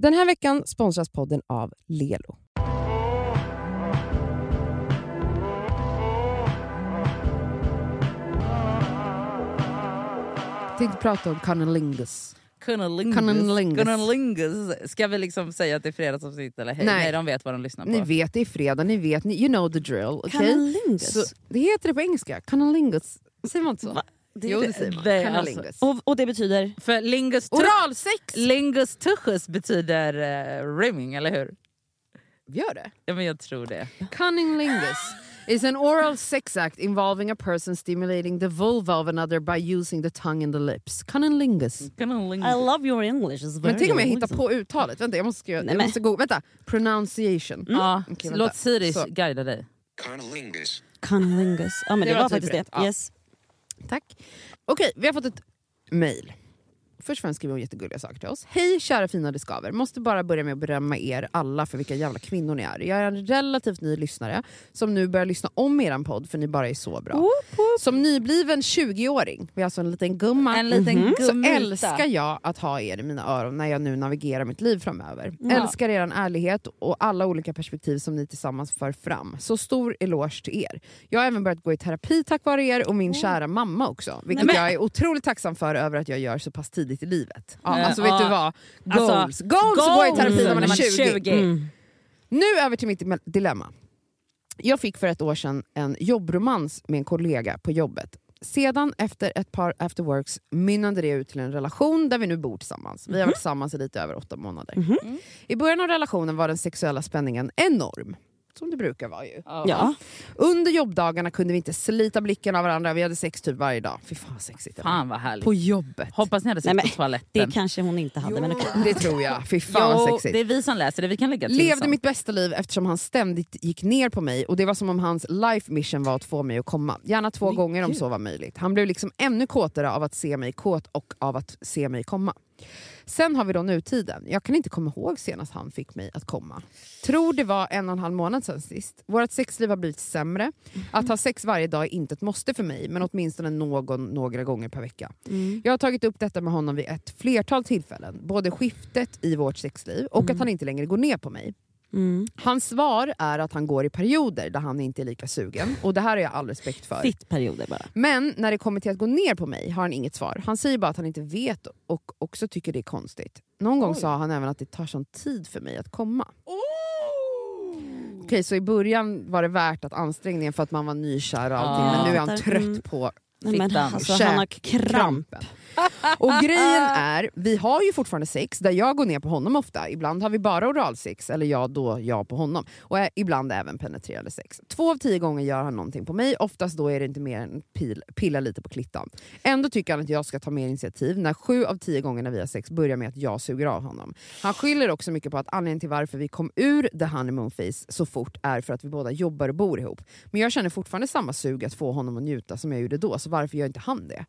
Den här veckan sponsras podden av Lelo. Jag tänkte prata om cunnilingus. Cunnilingus. Cunnilingus. Cunnilingus. Ska vi liksom säga att det är fredagsavsnitt eller hej? Nej. Nej. de vet vad de lyssnar på. Ni vet det är fredag, ni vet, ni, you know the drill. Okay? Cunnilingus? Så, det heter det på engelska, cunnilingus. Säger man inte så? Va? Det- jo det säger man. det- alltså- Och, och det betyder? För lingus, Oralsex! lingus tuchus betyder uh, rimming, eller hur? Gör det? Ja men jag tror det. Cunnilingus is an oral sex act involving a person stimulating the vulva of another by using the tongue and the lips. Cunnilingus. I love your English. It's very Men tänk om jag hittar på uttalet. Vänta, jag måste skriva. Nej, jag måste gå, vänta, pronunciation. Ja, Okej, vänta. låt Siri guida dig. Cunnilingus. Cunnilingus. Ja men det, Det var var, typ faktiskt rätt. det. Ja. Yes. Tack. Okej, vi har fått ett mejl. Först och främst skriver hon jättegulliga saker till oss. Hej kära fina Discover. Måste bara börja med att berömma er alla för vilka jävla kvinnor ni är. Jag är en relativt ny lyssnare som nu börjar lyssna om eran podd för ni bara är så bra. Som nybliven 20-åring, vi är alltså en liten gumma, En liten Mhm. så gummita. älskar jag att ha er i mina öron när jag nu navigerar mitt liv framöver. Ja. Älskar er ärlighet och alla olika perspektiv som ni tillsammans för fram. Så stor eloge till er. Jag har även börjat gå i terapi tack vare er och min kära mamma också. Vilket Nej, men- jag är otroligt tacksam för över att jag gör så pass tidigt i livet. Ja, alltså vet ja. du vad? Alltså, Goals! Goals, att gå i terapi när man är 20. Mm. Nu över till mitt dilemma. Jag fick för ett år sedan en jobbromans med en kollega på jobbet. Sedan efter ett par afterworks mynnade det ut till en relation där vi nu bor tillsammans. Vi har varit tillsammans i lite över åtta månader. Mhm. I början av relationen var den sexuella spänningen enorm. Som det brukar vara ju. Ja. Under jobbdagarna kunde vi inte slita blicken av varandra, vi hade sex typ varje dag. Fy fan sexigt. Fan vad härligt. På jobbet. Hoppas ni hade Nej, sex men på toaletten. Det kanske hon inte hade. Men okej. Det tror jag. Fy fan jo, sexigt. det är vi som läser det, vi kan lägga till Levde sånt. mitt bästa liv eftersom han ständigt gick ner på mig och det var som om hans life mission var att få mig att komma. Gärna två Men gånger om så var möjligt. Han blev liksom ännu kåtare av att se mig kåt och av att se mig komma. Sen har vi då nutiden. Jag kan inte komma ihåg senast han fick mig att komma. Tror det var en och en halv månad sedan sist. Vårt sexliv har blivit sämre. Att ha sex varje dag är inte ett måste för mig, men åtminstone någon några gånger per vecka. Mm. Jag har tagit upp detta med honom vid ett flertal tillfällen. Både skiftet i vårt sexliv och att han inte längre går ner på mig. Mm. Hans svar är att han går i perioder där han inte är lika sugen. Och det här har jag all respekt för. Fittperioder bara. Men när det kommer till att gå ner på mig har han inget svar. Han säger bara att han inte vet och också tycker det är konstigt. Någon gång sa han även att det tar sån tid för mig att komma. Okej, så i början var det värt att ansträngningen för att man var nykär och allting, Ja. men nu är han Fattar. trött Mm. på Fittan. alltså, han har kramp. krampen. Och grejen är, vi har ju fortfarande sex där jag går ner på honom ofta. Ibland har vi bara oralsex, eller jag då jag på honom. Och ibland även penetrerande sex. Två av tio gånger gör han någonting på mig, oftast då är det inte mer än pil, pilla lite på klittan. Ändå tycker han att jag ska ta mer initiativ när sju av tio gånger när vi har sex börjar med att jag suger av honom. Han skyller också mycket på att anledningen till varför vi kom ur the honeymoon phase så fort är för att vi båda jobbar och bor ihop. Men jag känner fortfarande samma sug att få honom att njuta som jag gjorde då, så varför gör inte han det?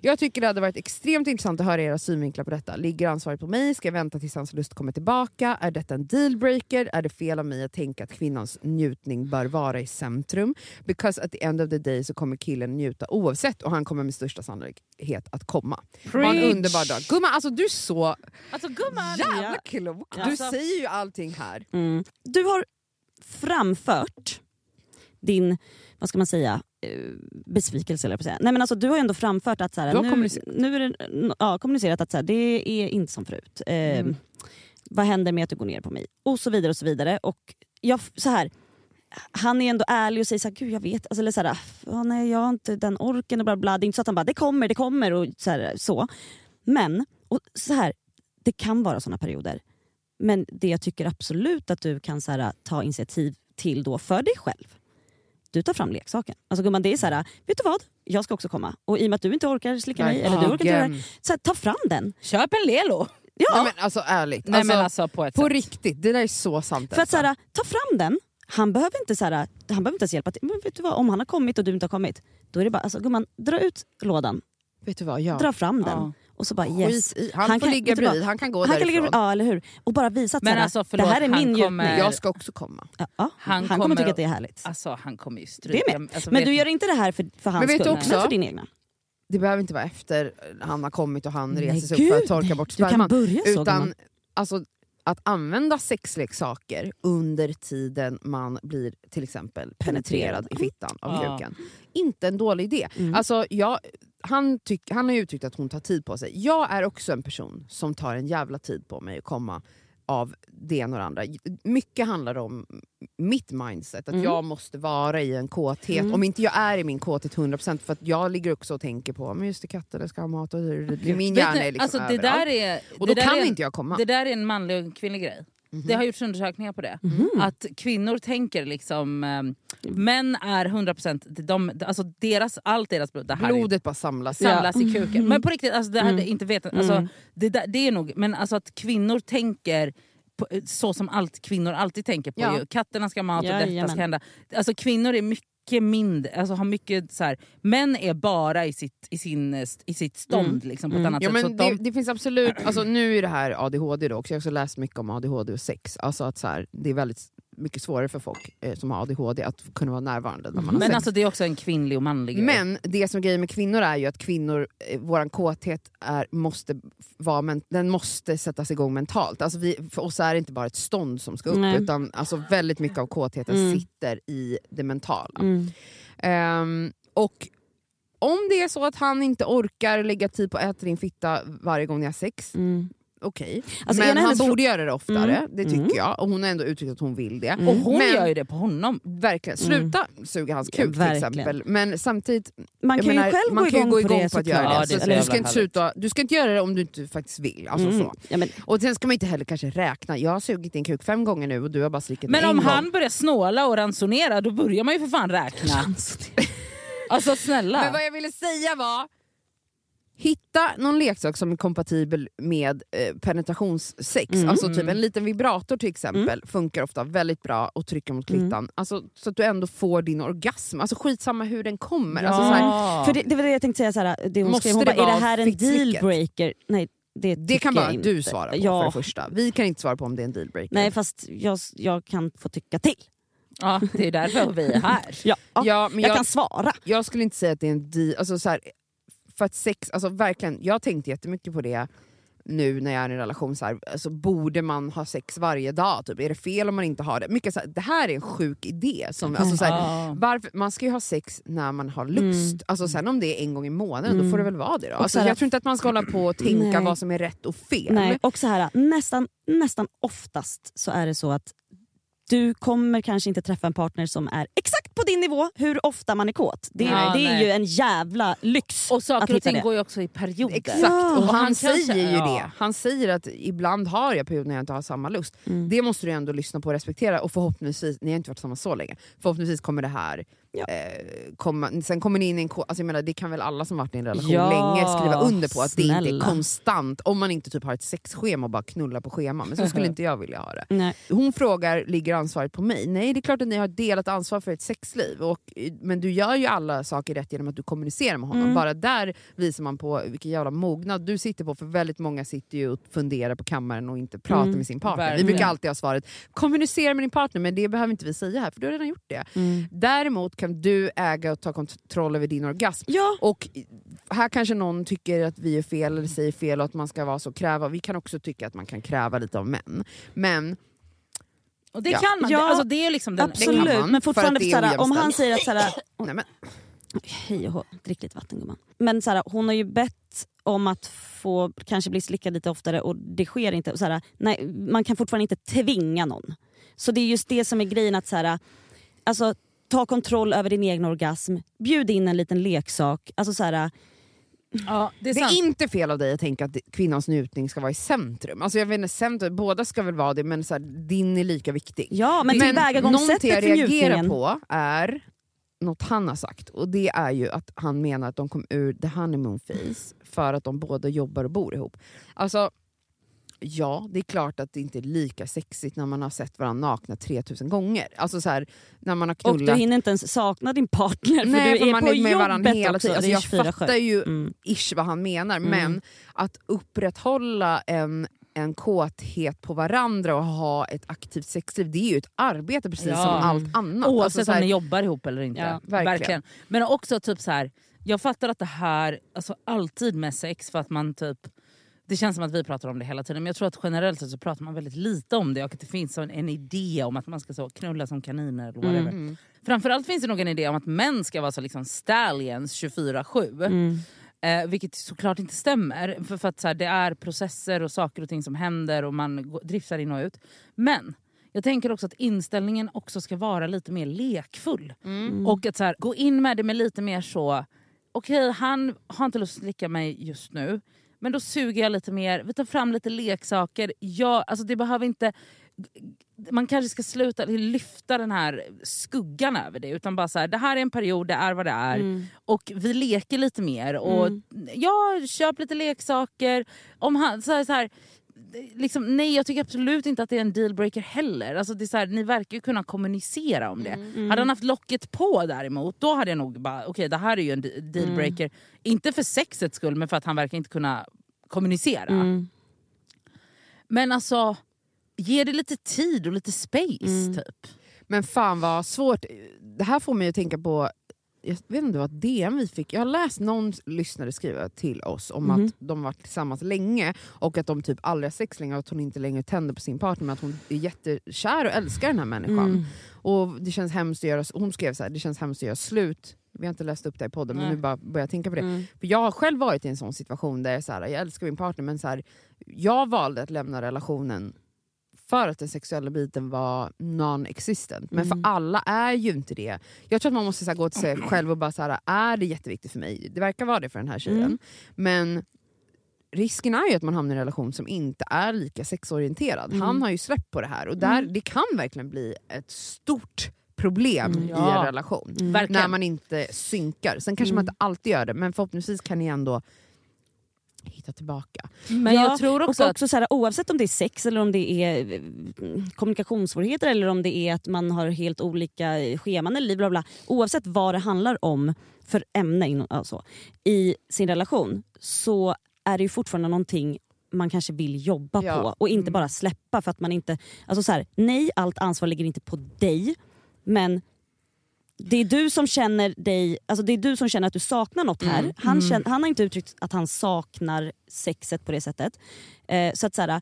Jag tycker det hade varit extremt intressant att höra era synvinklar på detta. Ligger ansvaret på mig? Ska jag vänta tills hans lust kommer tillbaka? Är detta en dealbreaker? Är det fel av mig att tänka att kvinnans njutning bör vara i centrum? Because at the end of the day så kommer killen njuta oavsett och han kommer med största sannolikhet att komma. Ha en Preach. underbar dag. Gumman, alltså du är så Alltså gumman! jävla Ja. klok. Du Alltså- säger ju allting här. Mm. Du har framfört din, vad ska man säga, besvikelse eller på säga. Nej men alltså du har ju ändå framfört att så här, nu, kommunicerat. nu är det, ja, kommunicerat att så här, det är inte som förut. Eh, Mm. Vad händer med att du går ner på mig? Och så vidare och så vidare. Och jag, så här, han är ändå ärlig och säger så här, gud jag vet, alltså, eller så här, "Ja, nej, jag har inte den orken och bla bla. Det är inte så att han bara, det kommer, det kommer och så. Här, så. Men, och så här, det kan vara såna perioder. Men det jag tycker absolut att du kan så här, ta initiativ till då för dig själv. Du tar fram leksaken. Alltså gumman, det är så här, vet du vad? Jag ska också komma. Och i och med att du inte orkar slicka mig, eller du orkar inte göra så här, ta fram den. Köp en Lelo! Ja, Nej, men alltså ärligt, Nej alltså, men alltså på ett på sätt. riktigt, det där är så sant. för att så här, ta fram den. Han behöver inte så här, han behöver inte ens hjälpa till. Men vet du vad? Om han har kommit och du inte har kommit, då är det bara, alltså gumman, dra ut lådan, Vet du vad, ja. dra fram den. Ja. Och så bara yes. i. Han, Han får kan- ligga bredvid, han kan gå Han kan därifrån. ligga, ja eller hur? Och bara visa att Men alltså, förlåt, det här är min kommer-. Jag ska också komma. Ja, ja. Han Han, kommer kommer tycka att- det är härligt. Alltså han kommer ju Det stryka. är med. Alltså, men du gör inte det här för, för hans Men skull, också- men för din egna. Det behöver inte vara efter han har kommit och han Nej, reser sig upp för att torka bort Du kan sperman. börja så Utan alltså, att använda sexleksaker under tiden man blir till exempel penetrerad i fittan av Ja. kuken. Inte en dålig idé. Mm. Alltså, jag, han, tyck, han har ju uttryckt att hon tar tid på sig. Jag är också en person som tar en jävla tid på mig att komma av det ena och det andra. Mycket handlar om mitt mindset, att Mm. jag måste vara i en kåthet. Mm. Om inte jag är i min kåthet 100% för att jag ligger också och tänker på men just det, katterna ska ha mat. Och det, min hjärna är liksom alltså, det, överallt. där är, och då kan är inte jag komma. Det där är en manlig och en kvinnlig grej. Mhm. Det har gjorts undersökningar på det. Mhm. Att kvinnor tänker liksom... Eh, män är 100%... De, alltså deras, allt deras blod det här är, Blodet bara samlas. samlas i kuken. Men på riktigt, alltså, det här Mm. inte vetat. Alltså, Mm. det, det är nog... Men alltså att kvinnor tänker på, så som allt kvinnor alltid tänker på. Ja. Ju. Katterna ska mat och detta Jajamän. ska hända. Alltså kvinnor är mycket mindre, alltså har mycket så här, män är bara i sitt, i sin, i sitt stånd Mm. liksom, på ett Mm. annat Ja, sätt. Så men det, de, det finns absolut, alltså, nu är det här ADHD då också, jag har också läst mycket om ADHD och sex. Alltså att så här, det är väldigt mycket svårare för folk eh, som har ADHD att kunna vara närvarande när man har men alltså, det är också en kvinnlig och manlig grej. Men det som är grejen med kvinnor är ju att kvinnor, eh, våran kåthet är, måste vara, men, den måste sättas igång mentalt. Alltså vi, för oss är det inte bara ett stånd som ska upp Nej. utan alltså väldigt mycket av kåtheten Mm. sitter i det mentala. Mm. Ehm, och om det är så att han inte orkar lägga tid på att äta din fitta varje gång ni har sex, Mm. okej. Alltså, men han borde göra det oftare, Mm. det tycker Mm. jag. Och hon har ändå uttryckt att hon vill det. Mm. och hon Men- gör ju det på honom. Verkligen, Mm. sluta suga hans Ja, kuk till verkligen. exempel. Men samtidigt, Man kan menar, ju själv man gå igång, gå igång på på att göra det. Ja, det är så så du, ska inte sluta, du ska inte göra det om du inte faktiskt vill. Alltså Mm. så. Ja, men, Och sen ska man inte heller kanske räkna, jag har sugit din kuk fem gånger nu och du har bara slickat Men en om gång. han börjar snåla och ransonera då börjar man ju för fan räkna. Alltså snälla. Men vad jag ville säga var, hitta någon leksak som är kompatibel med eh, penetrationssex. Mm. Alltså typ en liten vibrator till exempel funkar ofta väldigt bra att trycka mot Mm. klittan. Alltså, så att du ändå får din orgasm. Alltså skitsamma hur den kommer. ja. Alltså, så här, för det, det var det jag tänkte säga, såhär, det hon Måste skrev, hon det bara, är det här en dealbreaker? Nej det, det kan bara du svara på ja. för det första. Vi kan inte svara på om det är en dealbreaker. Nej fast jag, jag kan få tycka till. Ja, det är därför vi är här. Ja, ja, men jag, jag, kan svara. jag skulle inte säga att det är en deal. Alltså, så här, för att sex, alltså, verkligen, jag tänkte jättemycket på det nu när jag är i en relation. Så här, alltså, borde man ha sex varje dag? Typ? Är det fel om man inte har det? Mycket så här, det här är en sjuk idé. Som, alltså, så här, varför, man ska ju ha sex när man har lust. Mm. Alltså, sen om det är en gång i månaden, Mm. då får det väl vara det. Då. Alltså, jag tror inte att man ska hålla på och tänka Nej. vad som är rätt och fel. Nej. Och så här, nästan, nästan oftast så är det så att du kommer kanske inte träffa en partner som är exakt på din nivå hur ofta man är kåt. Det, Ja, det är ju en jävla lyx. Och att saker och ting det. går ju också i perioder. Exakt, Ja. och han, han kanske- säger ju ja. det. Han säger att ibland har jag perioder när jag inte har samma lust. Mm. Det måste du ändå lyssna på och respektera och förhoppningsvis, ni har inte varit tillsammans så länge, förhoppningsvis kommer det här Ja. eh, komma, sen kommer ni in i en, alltså jag menar, det kan väl alla som varit i en relation Ja, länge skriva under på att det inte är snälla. konstant, om man inte typ har ett sexschema och bara knullar på schema, men så skulle inte jag vilja ha det. Nej. Hon frågar, ligger ansvaret på mig? Nej, det är klart att ni har delat ansvar för ett sexliv. Och, men du gör ju alla saker rätt genom att du kommunicerar med honom. Mm. Bara där visar man på vilken jävla mognad du sitter på. För väldigt många sitter ju och funderar på kammaren och inte pratar Mm. med sin partner. Vi Verkligen. brukar alltid ha svaret, kommunicera med din partner, men det behöver inte vi säga här för du har redan gjort det. Mm. Däremot kan du äga och ta kontroll över din orgasm. Ja. Och här kanske någon tycker att vi är fel eller säger fel och att man ska vara så kräva. Vi kan också tycka att man kan kräva lite av män. Men Och det Ja. kan man. Ja, alltså, det är liksom den, det Absolut, man, men för fortfarande det är såhär, om han säger att såhär, nej, men, hej och hå, drick lite vatten gumman. Men såhär, hon har ju bett om att få kanske bli slickad lite oftare och det sker inte. Och såhär, nej, man kan fortfarande inte tvinga någon. Så det är just det som är grejen att såhär, alltså, ta kontroll över din egen orgasm, bjud in en liten leksak. Alltså, såhär, Ja, det är Det är inte fel av dig att tänka att kvinnans njutning ska vara i centrum. Alltså jag vet inte, centrum båda ska väl vara det, men så här, din är lika viktig. ja men, tillvägagångssättet jag för reagerar njutningen. på är något han har sagt. Och det är ju att han menar att de kom ur the honeymoon phase för att de båda jobbar och bor ihop. Alltså, ja, det är klart att det inte är lika sexigt när man har sett varandra nakna 3000 gånger. Alltså så här, när man har Och knullat. du hinner inte ens sakna din partner för Nej, du för är man på är med jobbet varandra hela tiden. Alltså, jag 24/7. fattar ju Mm. ish vad han menar, Mm. men att upprätthålla en, en kåthet på varandra och ha ett aktivt sexliv, det är ju ett arbete precis Ja. som allt annat. Oavsett Alltså, så om ni jobbar ihop eller inte. Ja, verkligen. Men också typ så här. jag fattar att det här, alltså alltid med sex för att man typ det känns som att vi pratar om det hela tiden men jag tror att generellt sett så pratar man väldigt lite om det och att det finns en, en idé om att man ska så knulla som kaniner eller whatever. Mm. Framförallt finns det nog en idé om att män ska vara så liksom stallions 24-7. Mm. Eh, vilket såklart inte stämmer. För, för att så här, det är processer och saker och ting som händer och man driftar in och ut. Men jag tänker också att inställningen också ska vara lite mer lekfull. Mm. Och att så här, gå in med det med lite mer så... Okej, han har inte lust att slicka mig just nu. Men då suger jag lite mer, vi tar fram lite leksaker. Jag, alltså det behöver inte... Man kanske ska sluta lyfta den här skuggan över det. Utan bara så här, det här är en period, det är vad det är. Mm. Och vi leker lite mer. Och Mm. ja, köp lite leksaker. Om han, så här, så här, liksom, nej, jag tycker absolut inte att det är en dealbreaker heller. Alltså, det är så här, ni verkar ju kunna kommunicera om det. Mm. Hade han haft locket på däremot, då hade jag nog bara, okej det här är ju en de- dealbreaker. Inte för sexets skull, men för att han verkar inte kunna kommunicera. Mm. Men alltså, ge det lite tid och lite space Mm. typ. Men fan vad svårt. Det här får mig att tänka på, jag vet inte ett DM vi fick, jag har läst någon lyssnare skriva till oss om Mhm. att de varit tillsammans länge och att de typ aldrig har sex längre och att hon inte längre tänder på sin partner men att hon är jättekär och älskar den här människan. Mm. Och det känns hemskt att göra, hon skrev så här, det känns hemskt att göra slut. Vi har inte läst upp det i podden men Nej. nu bara börjar jag tänka på det. Mm. För jag har själv varit i en sån situation där jag, så här, jag älskar min partner men så här, jag valde att lämna relationen för att den sexuella biten var non-existent. Men Mm. för alla är ju inte det. Jag tror att man måste här, gå till sig själv och bara så här, är det jätteviktigt för mig? Det verkar vara det för den här tjejen. Mm. Men risken är ju att man hamnar i en relation som inte är lika sexorienterad. Mm. Han har ju släppt på det här och där, Mm. det kan verkligen bli ett stort problem Mm. i Ja. en relation. Mm. När man inte synkar. Sen kanske man Mm. inte alltid gör det men förhoppningsvis kan ni ändå hitta tillbaka. Men Ja, jag tror också, och att... också så här, oavsett om det är sex eller om det är eh, kommunikationssvårigheter eller om det är att man har helt olika scheman eller bla bla. oavsett vad det handlar om för ämne alltså, i sin relation så är det ju fortfarande någonting man kanske vill jobba Ja. på och inte Mm. bara släppa för att man inte... Alltså så här, nej, allt ansvar ligger inte på dig men det är du som känner dig, alltså det är du som känner att du saknar något här. Mm. Han, Mm. känner, han har inte uttryckt att han saknar sexet på det sättet. Eh, så att så här,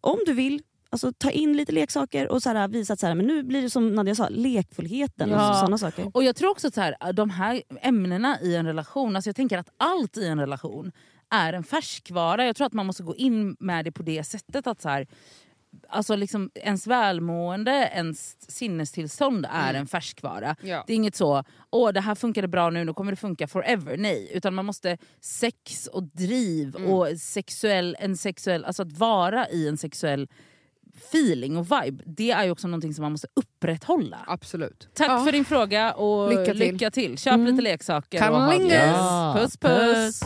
om du vill, alltså, ta in lite leksaker och så här, visa att så här, men nu blir det som Nadja sa, lekfullheten. Ja. Och sådana saker. Och jag tror också att så här, de här ämnena i en relation, alltså jag tänker att allt i en relation är en färskvara. Jag tror att man måste gå in med det på det sättet att så här, alltså liksom ens välmående, ens sinnestillstånd är Mm. en färskvara. Ja. Det är inget så, åh det här funkade bra nu, nu kommer det funka forever. Nej, utan man måste sex och driv Mm. och sexuell, en sexuell, alltså att vara i en sexuell feeling och vibe. Det är ju också någonting som man måste upprätthålla. Absolut. Tack Ja. för din fråga och Lycka lycka till. till. Köp Mm. lite leksaker. och ha det. Ja. Puss puss.